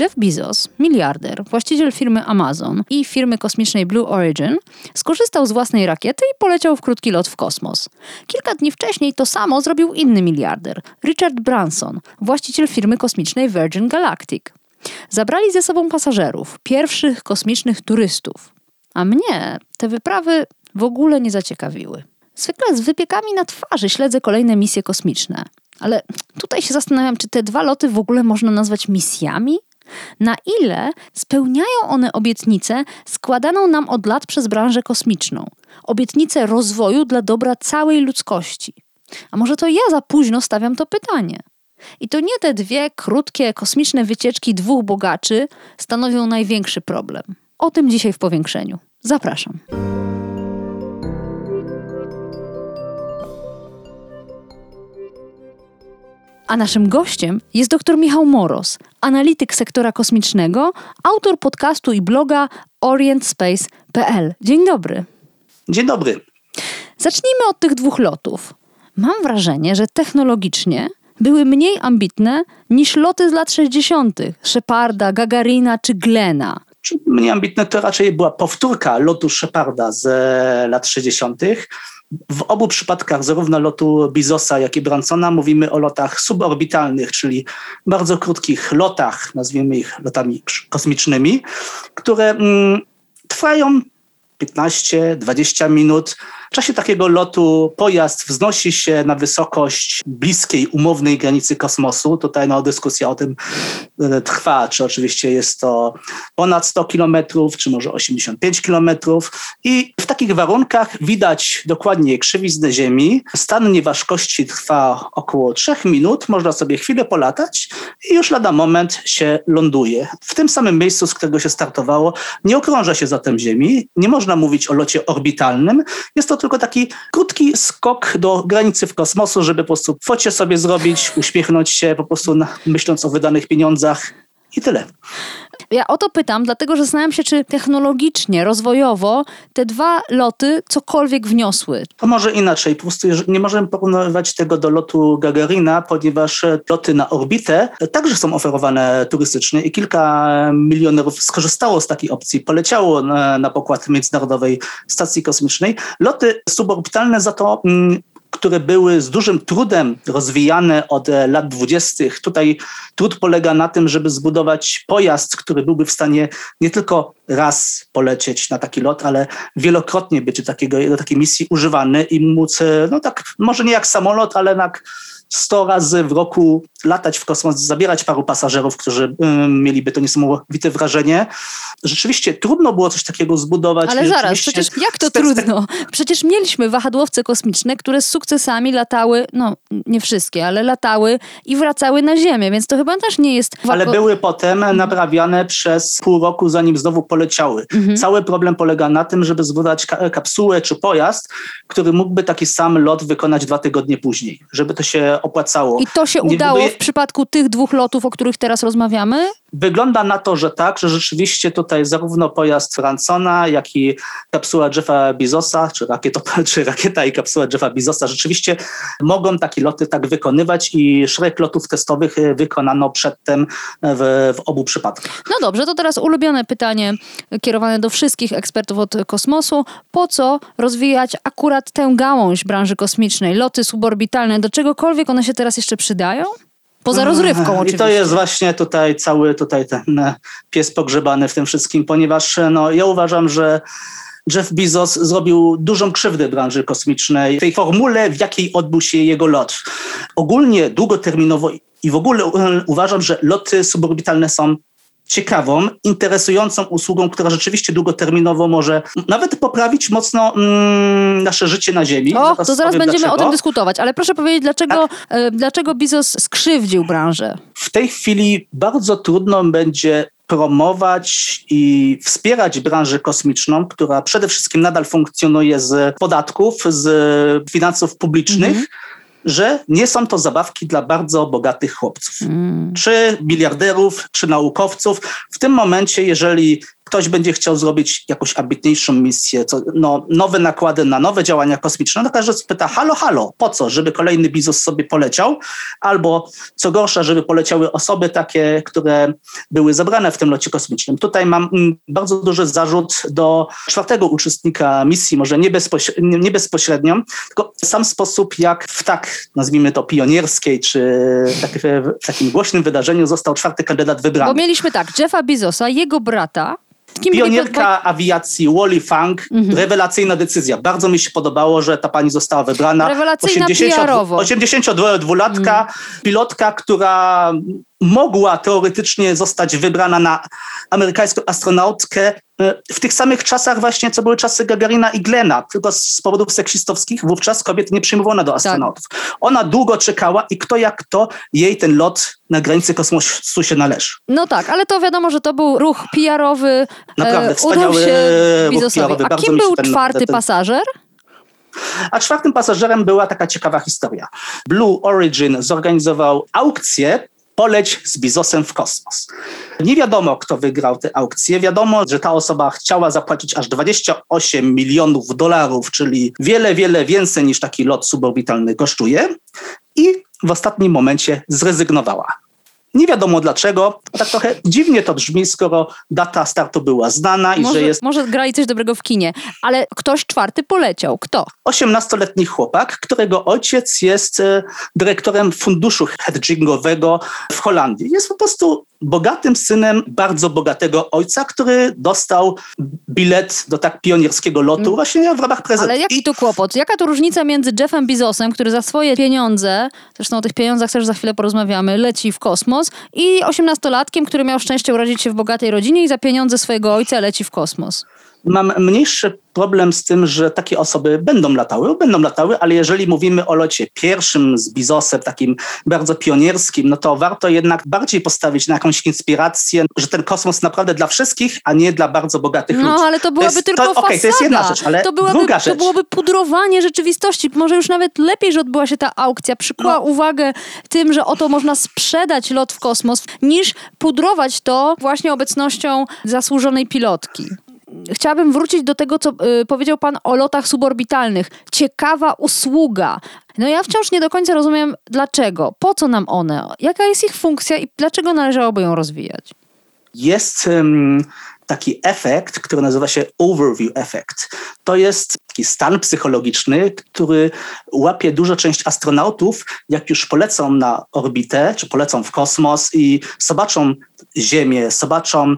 Jeff Bezos, miliarder, właściciel firmy Amazon i firmy kosmicznej Blue Origin, skorzystał z własnej rakiety i poleciał w krótki lot w kosmos. Kilka dni wcześniej to samo zrobił inny miliarder, Richard Branson, właściciel firmy kosmicznej Virgin Galactic. Zabrali ze sobą pasażerów, pierwszych kosmicznych turystów. A mnie te wyprawy w ogóle nie zaciekawiły. Zwykle z wypiekami na twarzy śledzę kolejne misje kosmiczne. Ale tutaj się zastanawiam, czy te dwa loty w ogóle można nazwać misjami? Na ile spełniają one obietnicę składaną nam od lat przez branżę kosmiczną? Obietnicę rozwoju dla dobra całej ludzkości. A może to ja za późno stawiam to pytanie? I to nie te dwie krótkie kosmiczne wycieczki dwóch bogaczy stanowią największy problem. O tym dzisiaj w powiększeniu. Zapraszam. A naszym gościem jest dr Michał Moros, analityk sektora kosmicznego, autor podcastu i bloga orientspace.pl. Dzień dobry. Dzień dobry. Zacznijmy od tych dwóch lotów. Mam wrażenie, że technologicznie były mniej ambitne niż loty z lat 60. Sheparda, Gagarina czy Glena. Mniej ambitne to raczej była powtórka lotu Sheparda z lat 60 w obu przypadkach, zarówno lotu Bizosa, jak i Bransona, mówimy o lotach suborbitalnych, czyli bardzo krótkich lotach, nazwijmy ich lotami kosmicznymi, które mm, trwają 15-20 minut. W czasie takiego lotu pojazd wznosi się na wysokość bliskiej umownej granicy kosmosu. Tutaj no, dyskusja o tym e, trwa, czy oczywiście jest to ponad 100 kilometrów, czy może 85 kilometrów. I w takich warunkach widać dokładnie krzywiznę Ziemi. Stan nieważkości trwa około 3 minut. Można sobie chwilę polatać i już lada moment się ląduje. W tym samym miejscu, z którego się startowało, nie okrąża się zatem Ziemi. Nie można mówić o locie orbitalnym. Jest to tylko taki krótki skok do granicy w kosmosu, żeby po prostu focie sobie zrobić, uśmiechnąć się po prostu myśląc o wydanych pieniądzach i tyle. Ja o to pytam, dlatego że zastanawiam się, czy technologicznie, rozwojowo te dwa loty cokolwiek wniosły. To może inaczej. Po prostu nie możemy porównywać tego do lotu Gagarina, ponieważ loty na orbitę także są oferowane turystycznie i kilka milionerów skorzystało z takiej opcji, poleciało na, na pokład Międzynarodowej Stacji Kosmicznej. Loty suborbitalne za to mm, które były z dużym trudem rozwijane od e, lat dwudziestych. Tutaj trud polega na tym, żeby zbudować pojazd, który byłby w stanie nie tylko raz polecieć na taki lot, ale wielokrotnie być do, takiego, do takiej misji używany i móc, e, no tak, może nie jak samolot, ale jak 100 razy w roku latać w kosmos, zabierać paru pasażerów, którzy mieliby to niesamowite wrażenie. Rzeczywiście trudno było coś takiego zbudować. Ale zaraz, przecież jak to trudno? Przecież mieliśmy wahadłowce kosmiczne, które z sukcesami latały, no nie wszystkie, ale latały i wracały na Ziemię, więc to chyba też nie jest... Ale były potem mhm. naprawiane przez pół roku, zanim znowu poleciały. Mhm. Cały problem polega na tym, żeby zbudować kapsułę czy pojazd, który mógłby taki sam lot wykonać dwa tygodnie później, żeby to się opłacało. I to się nie udało buduje... w przypadku tych dwóch lotów, o których teraz rozmawiamy? Wygląda na to, że tak, że rzeczywiście tutaj zarówno pojazd Fransona, jak i kapsuła Jeffa Bezosa, czy, czy rakieta i kapsuła Jeffa Bezosa rzeczywiście mogą takie loty tak wykonywać i szereg lotów testowych wykonano przedtem w, w obu przypadkach. No dobrze, to teraz ulubione pytanie kierowane do wszystkich ekspertów od kosmosu. Po co rozwijać akurat tę gałąź branży kosmicznej, loty suborbitalne, do czegokolwiek one się teraz jeszcze przydają? Poza rozrywką oczywiście. I to jest właśnie tutaj cały tutaj ten e, pies pogrzebany w tym wszystkim, ponieważ e, no, ja uważam, że Jeff Bezos zrobił dużą krzywdę branży kosmicznej, tej formule, w jakiej odbył się jego lot. Ogólnie długoterminowo i w ogóle e, uważam, że loty suborbitalne są ciekawą, interesującą usługą, która rzeczywiście długoterminowo może nawet poprawić mocno mm, nasze życie na Ziemi. O, zaraz to zaraz będziemy dlaczego. o tym dyskutować, ale proszę powiedzieć, dlaczego, tak. e, dlaczego Bezos skrzywdził branżę? W tej chwili bardzo trudno będzie promować i wspierać branżę kosmiczną, która przede wszystkim nadal funkcjonuje z podatków, z finansów publicznych. -hmm że nie są to zabawki dla bardzo bogatych chłopców, mm. czy miliarderów, czy naukowców. W tym momencie, jeżeli ktoś będzie chciał zrobić jakąś ambitniejszą misję, no, nowe nakłady na nowe działania kosmiczne, no każdy pyta, halo, halo, po co? Żeby kolejny bizos sobie poleciał? Albo co gorsza, żeby poleciały osoby takie, które były zebrane w tym locie kosmicznym. Tutaj mam mm, bardzo duży zarzut do czwartego uczestnika misji, może nie, bezpośrednio, nie bezpośrednio, tylko sam sposób, jak w tak, nazwijmy to, pionierskiej, czy tak, w takim głośnym wydarzeniu został czwarty kandydat wybrany. Bo mieliśmy tak, Jeffa Bizosa, jego brata, Kim Pionierka awiacji Wally Funk, mhm. rewelacyjna decyzja. Bardzo mi się podobało, że ta pani została wybrana. Rewelacyjna 82-latka, mhm. pilotka, która mogła teoretycznie zostać wybrana na amerykańską astronautkę w tych samych czasach właśnie, co były czasy Gagarina i Glena, tylko z powodów seksistowskich wówczas kobiety nie przyjmowano do tak. astronautów. Tak. Ona długo czekała i kto jak to, jej ten lot na granicy kosmosu się należy. No tak, ale to wiadomo, że to był ruch PR-owy. Naprawdę, e, wspaniały ruch PR-owy. A kim był czwarty pasażer? A czwartym pasażerem była taka ciekawa historia. Blue Origin zorganizował aukcję poleć z Bizosem w kosmos. Nie wiadomo, kto wygrał tę aukcję. Wiadomo, że ta osoba chciała zapłacić aż 28 milionów dolarów, czyli wiele, wiele więcej niż taki lot suborbitalny kosztuje. I w ostatnim momencie zrezygnowała. Nie wiadomo dlaczego. Tak trochę dziwnie to brzmi, skoro data startu była znana i może, że jest. Może grali coś dobrego w kinie, ale ktoś czwarty poleciał. Kto? 18-letni chłopak, którego ojciec jest e, dyrektorem funduszu hedgingowego w Holandii. Jest po prostu bogatym synem bardzo bogatego ojca, który dostał bilet do tak pionierskiego lotu mm. właśnie w ramach prezentu. Ale jaki tu kłopot? Jaka tu różnica między Jeffem Bezosem, który za swoje pieniądze, zresztą o tych pieniądzach też za chwilę porozmawiamy, leci w kosmos i osiemnastolatkiem, który miał szczęście urodzić się w bogatej rodzinie i za pieniądze swojego ojca leci w kosmos? Mam mniejszy problem z tym, że takie osoby będą latały, będą latały, ale jeżeli mówimy o locie pierwszym z Bizosem, takim bardzo pionierskim, no to warto jednak bardziej postawić na jakąś inspirację, że ten kosmos naprawdę dla wszystkich, a nie dla bardzo bogatych no, ludzi. No ale to byłaby to jest, tylko to, fasada. Okay, to jest jedna rzecz, ale to byłaby, druga rzecz. To byłoby pudrowanie rzeczywistości. Może już nawet lepiej, że odbyła się ta aukcja, przykuła no. uwagę tym, że oto można sprzedać lot w kosmos, niż pudrować to właśnie obecnością zasłużonej pilotki chciałabym wrócić do tego, co y, powiedział Pan o lotach suborbitalnych. Ciekawa usługa. No ja wciąż nie do końca rozumiem dlaczego, po co nam one, jaka jest ich funkcja i dlaczego należałoby ją rozwijać. Jest um, taki efekt, który nazywa się overview effect. To jest taki stan psychologiczny, który łapie duża część astronautów, jak już polecą na orbitę, czy polecą w kosmos i zobaczą Ziemię, zobaczą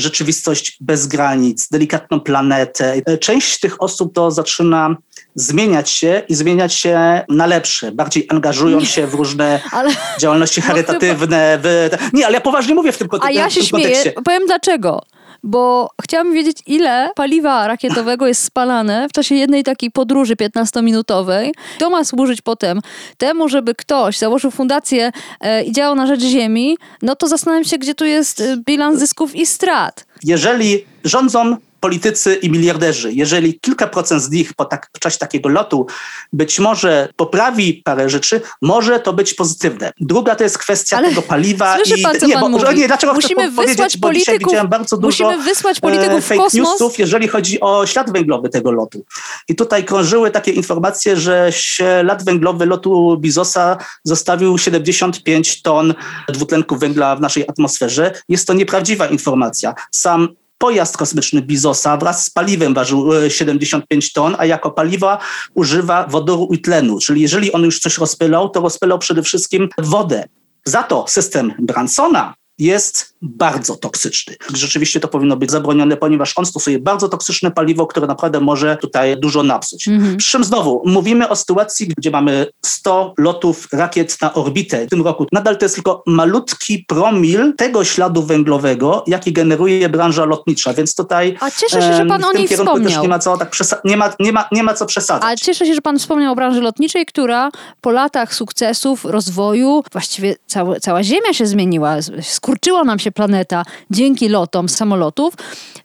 rzeczywistość bez granic, delikatną planetę. Część tych osób to zaczyna zmieniać się i zmieniać się na lepsze. Bardziej angażują nie, się w różne ale, działalności charytatywne. Chyba... W... Nie, ale ja poważnie mówię w tym, kontekście. A ja się śmieję, powiem dlaczego bo chciałam wiedzieć, ile paliwa rakietowego jest spalane w czasie jednej takiej podróży 15-minutowej. To ma służyć potem temu, żeby ktoś założył fundację e, i działał na rzecz Ziemi, no to zastanawiam się, gdzie tu jest e, bilans zysków i strat. Jeżeli rządzą politycy i miliarderzy, jeżeli kilka procent z nich po tak, w czasie takiego lotu być może poprawi parę rzeczy, może to być pozytywne. Druga to jest kwestia Ale tego paliwa. Słyszy pan, co nie, pan bo, mówi? Nie, dlaczego musimy chcę wysłać widziałem bardzo dużo musimy wysłać polityków fake w kosmos. newsów, jeżeli chodzi o ślad węglowy tego lotu. I tutaj krążyły takie informacje, że ślad węglowy lotu Bizosa zostawił 75 ton dwutlenku węgla w naszej atmosferze. Jest to nieprawdziwa informacja. Sam Pojazd kosmiczny Bizosa wraz z paliwem ważył 75 e, ton, a jako paliwa używa wodoru i tlenu. Czyli jeżeli on już coś rozpylał, to rozpylał przede wszystkim wodę. Za to system Bransona jest bardzo toksyczny. Rzeczywiście to powinno być zabronione, ponieważ on stosuje bardzo toksyczne paliwo, które naprawdę może tutaj dużo napsuć. Mhm. Przy czym znowu mówimy o sytuacji, gdzie mamy 100 lotów rakiet na orbitę w tym roku. Nadal to jest tylko malutki promil tego śladu węglowego, jaki generuje branża lotnicza, więc tutaj A cieszę się, że pan o niej wspomniał. nie ma co tak nie ma, nie, ma, nie ma co przesadzać. Ale cieszę się, że pan wspomniał o branży lotniczej, która po latach sukcesów, rozwoju, właściwie całe, cała ziemia się zmieniła, skurczyło nam się planeta dzięki lotom samolotów.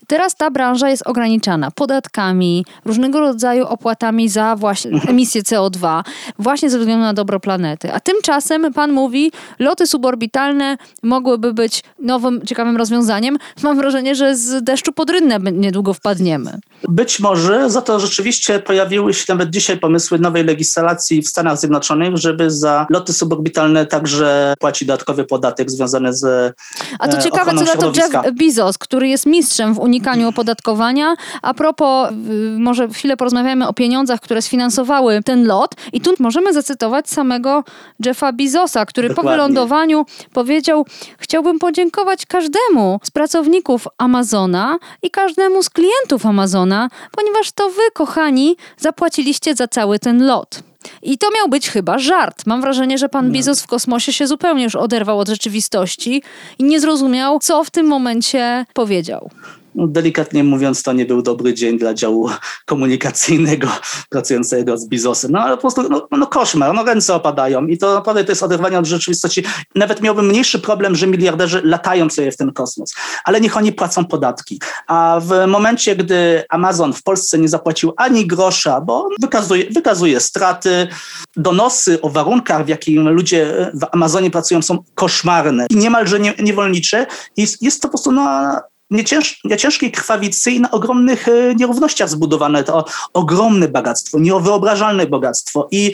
Teraz ta branża jest ograniczana podatkami, różnego rodzaju opłatami za właśnie emisję CO2, właśnie ze względu na dobro planety. A tymczasem pan mówi, loty suborbitalne mogłyby być nowym, ciekawym rozwiązaniem. Mam wrażenie, że z deszczu pod rynnę niedługo wpadniemy. Być może, za to rzeczywiście pojawiły się nawet dzisiaj pomysły nowej legislacji w Stanach Zjednoczonych, żeby za loty suborbitalne także płacić dodatkowy podatek związany z A to e, ciekawe, co na to Jeff Bezos, który jest mistrzem w unikaniu opodatkowania. A propos, może chwilę porozmawiamy o pieniądzach, które sfinansowały ten lot. I tu możemy zacytować samego Jeffa Bezosa, który Dokładnie. po wylądowaniu powiedział: Chciałbym podziękować każdemu z pracowników Amazona i każdemu z klientów Amazona, ponieważ to wy, kochani, zapłaciliście za cały ten lot. I to miał być chyba żart. Mam wrażenie, że pan no. Bezos w kosmosie się zupełnie już oderwał od rzeczywistości i nie zrozumiał, co w tym momencie powiedział no, delikatnie mówiąc, to nie był dobry dzień dla działu komunikacyjnego pracującego z Bizosem. No ale po prostu, no, no koszmar, no ręce opadają i to naprawdę to jest oderwanie od rzeczywistości. Nawet miałbym mniejszy problem, że miliarderzy latają sobie w ten kosmos, ale niech oni płacą podatki. A w momencie, gdy Amazon w Polsce nie zapłacił ani grosza, bo wykazuje, wykazuje straty, donosy o warunkach, w jakim ludzie w Amazonie pracują są koszmarne i niemalże nie, niewolnicze, jest, jest to po prostu no, niecięż, nieciężkiej krwawicy i na ogromnych e, nierównościach zbudowane to ogromne bogactwo, niewyobrażalne bogactwo i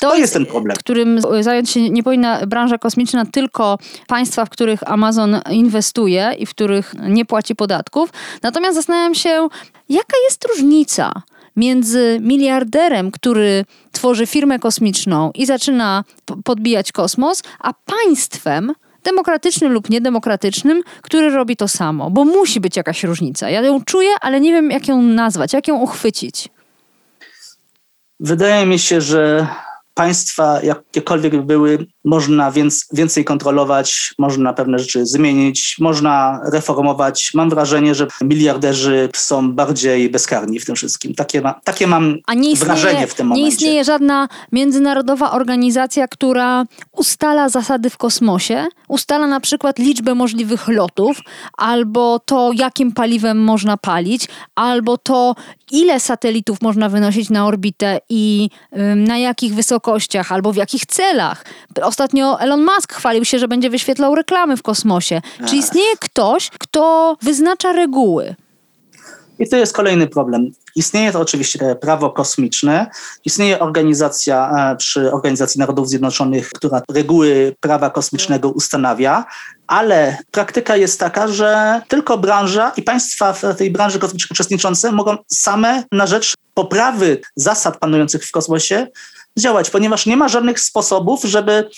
to, to jest, jest ten problem. Którym zająć się nie powinna branża kosmiczna tylko państwa, w których Amazon inwestuje i w których nie płaci podatków. Natomiast zastanawiam się, jaka jest różnica między miliarderem, który tworzy firmę kosmiczną i zaczyna podbijać kosmos, a państwem, demokratycznym lub niedemokratycznym, który robi to samo, bo musi być jakaś różnica. Ja ją czuję, ale nie wiem, jak ją nazwać, jak ją uchwycić. Wydaje mi się, że państwa, jakiekolwiek były, można więc, więcej kontrolować, można pewne rzeczy zmienić, można reformować. Mam wrażenie, że miliarderzy są bardziej bezkarni w tym wszystkim. Takie, ma, takie mam istnieje, wrażenie w tym momencie. Nie istnieje żadna międzynarodowa organizacja, która ustala zasady w kosmosie, ustala na przykład liczbę możliwych lotów, albo to, jakim paliwem można palić, albo to, ile satelitów można wynosić na orbitę i na jakich wysokościach, albo w jakich celach. Ostatnio Elon Musk chwalił się, że będzie wyświetlał reklamy w kosmosie. Czy istnieje ktoś, kto wyznacza reguły? I to jest kolejny problem. Istnieje to oczywiście prawo kosmiczne, istnieje organizacja e, przy Organizacji Narodów Zjednoczonych, która reguły prawa kosmicznego ustanawia, ale praktyka jest taka, że tylko branża i państwa w tej branży kosmicznej uczestniczące mogą same na rzecz poprawy zasad panujących w kosmosie działać, ponieważ nie ma żadnych sposobów, żeby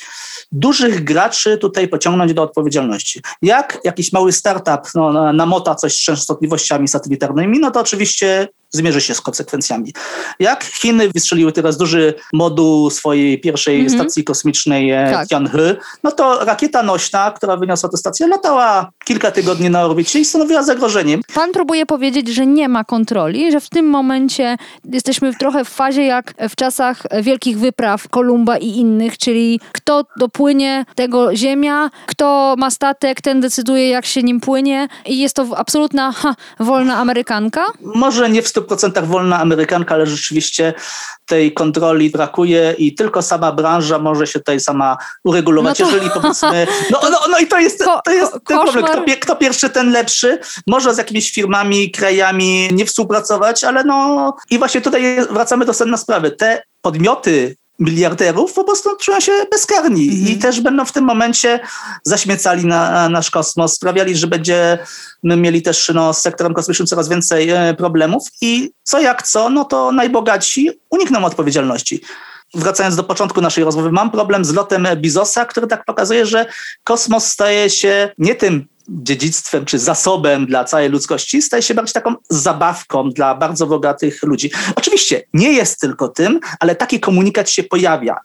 dużych graczy tutaj pociągnąć do odpowiedzialności. Jak jakiś mały startup no, namota coś z częstotliwościami satelitarnymi, no to oczywiście zmierzy się z konsekwencjami. Jak Chiny wystrzeliły teraz duży moduł swojej pierwszej mm -hmm. stacji kosmicznej e, tak. Tianhe, no to rakieta nośna, która wyniosła tę stację, latała kilka tygodni na orbicie i stanowiła zagrożenie. Pan próbuje powiedzieć, że nie ma kontroli, że w tym momencie jesteśmy trochę w fazie jak w czasach wielkich wypraw Kolumba i innych, czyli kto dopłynie tego ziemia, kto ma statek, ten decyduje jak się nim płynie i jest to absolutna ha, wolna Amerykanka? Może nie w 100% wolna Amerykanka, ale rzeczywiście tej kontroli brakuje i tylko sama branża może się tutaj sama uregulować. No to... Jeżeli powiedzmy, no, no, no i to jest, to jest ten problem. Kto, kto, pierwszy, ten lepszy. Może z jakimiś firmami, krajami nie współpracować, ale no i właśnie tutaj wracamy do sedna sprawy. Te podmioty miliarderów po prostu czują się bezkarni mm. i mhm. też będą w tym momencie zaśmiecali na, nasz kosmos, sprawiali, że będziemy mieli też no, z sektorem kosmicznym coraz więcej e, problemów i co jak co, no to najbogatsi unikną odpowiedzialności wracając do początku naszej rozmowy, mam problem z lotem Bizosa, który tak pokazuje, że kosmos staje się nie tym dziedzictwem czy zasobem dla całej ludzkości, staje się bardziej taką zabawką dla bardzo bogatych ludzi. Oczywiście nie jest tylko tym, ale taki komunikat się pojawia.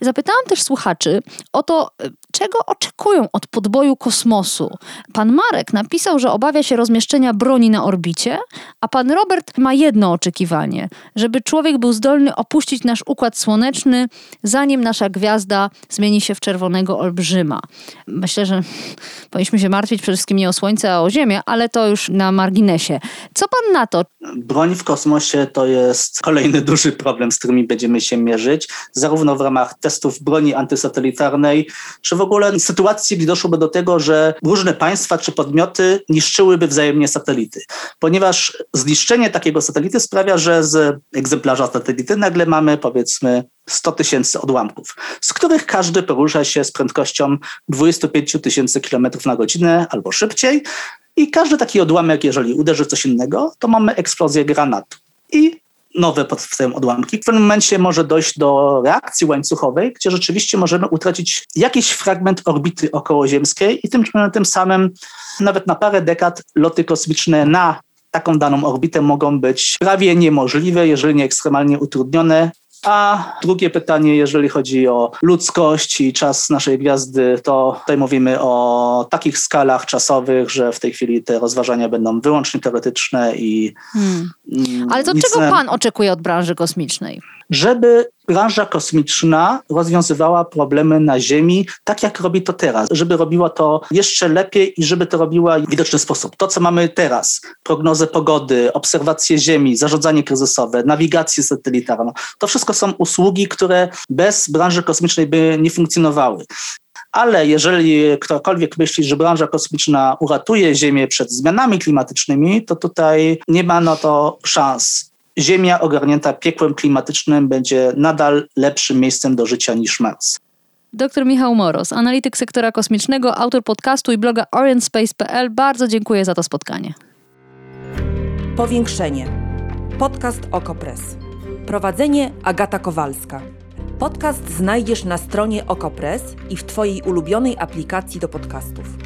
Zapytałam też słuchaczy o to, czego oczekują od podboju kosmosu. Pan Marek napisał, że obawia się rozmieszczenia broni na orbicie, a pan Robert ma jedno oczekiwanie, żeby człowiek był zdolny opuścić nasz układ słoneczny, zanim nasza gwiazda zmieni się w czerwonego olbrzyma. Myślę, że powinniśmy się martwić przede wszystkim nie o Słońce, a o Ziemię, ale to już na marginesie. Co pan na to? Broń w kosmosie to jest kolejny duży problem, z którymi będziemy się mierzyć, zarówno w ramach testów broni antysatelitarnej, czy w ogóle sytuacji, gdy doszłoby do tego, że różne państwa czy podmioty niszczyłyby wzajemnie satelity. Ponieważ zniszczenie takiego satelity sprawia, że z egzemplarza satelity nagle mamy powiedzmy 100 tysięcy odłamków, z których każdy porusza się z prędkością 25 tysięcy kilometrów na godzinę albo szybciej. I każdy taki odłamek, jeżeli uderzy w coś innego, to mamy eksplozję granatu. I nowe powstają odłamki. W pewnym momencie może dojść do reakcji łańcuchowej, gdzie rzeczywiście możemy utracić jakiś fragment orbity okołoziemskiej i tym, tym samym nawet na parę dekad loty kosmiczne na taką daną orbitę mogą być prawie niemożliwe, jeżeli nie ekstremalnie utrudnione. A drugie pytanie, jeżeli chodzi o ludzkość i czas naszej gwiazdy, to tutaj mówimy o takich skalach czasowych, że w tej chwili te rozważania będą wyłącznie teoretyczne i. Hmm. Ale to czego pan oczekuje od branży kosmicznej? Żeby branża kosmiczna rozwiązywała problemy na Ziemi, tak jak robi to teraz, żeby robiła to jeszcze lepiej i żeby to robiła w widoczny sposób. To, co mamy teraz, prognozę pogody, obserwacje Ziemi, zarządzanie kryzysowe, nawigację satelitarną, to wszystko są usługi, które bez branży kosmicznej by nie funkcjonowały. Ale jeżeli ktokolwiek myśli, że branża kosmiczna uratuje Ziemię przed zmianami klimatycznymi, to tutaj nie ma na to szans. Ziemia ogarnięta piekłem klimatycznym będzie nadal lepszym miejscem do życia niż Mars. Dr Michał Moros, analityk sektora kosmicznego, autor podcastu i bloga orientspace.pl. Bardzo dziękuję za to spotkanie. Powiększenie. Podcast Okopres. Prowadzenie Agata Kowalska. Podcast znajdziesz na stronie Okopres i w Twojej ulubionej aplikacji do podcastów.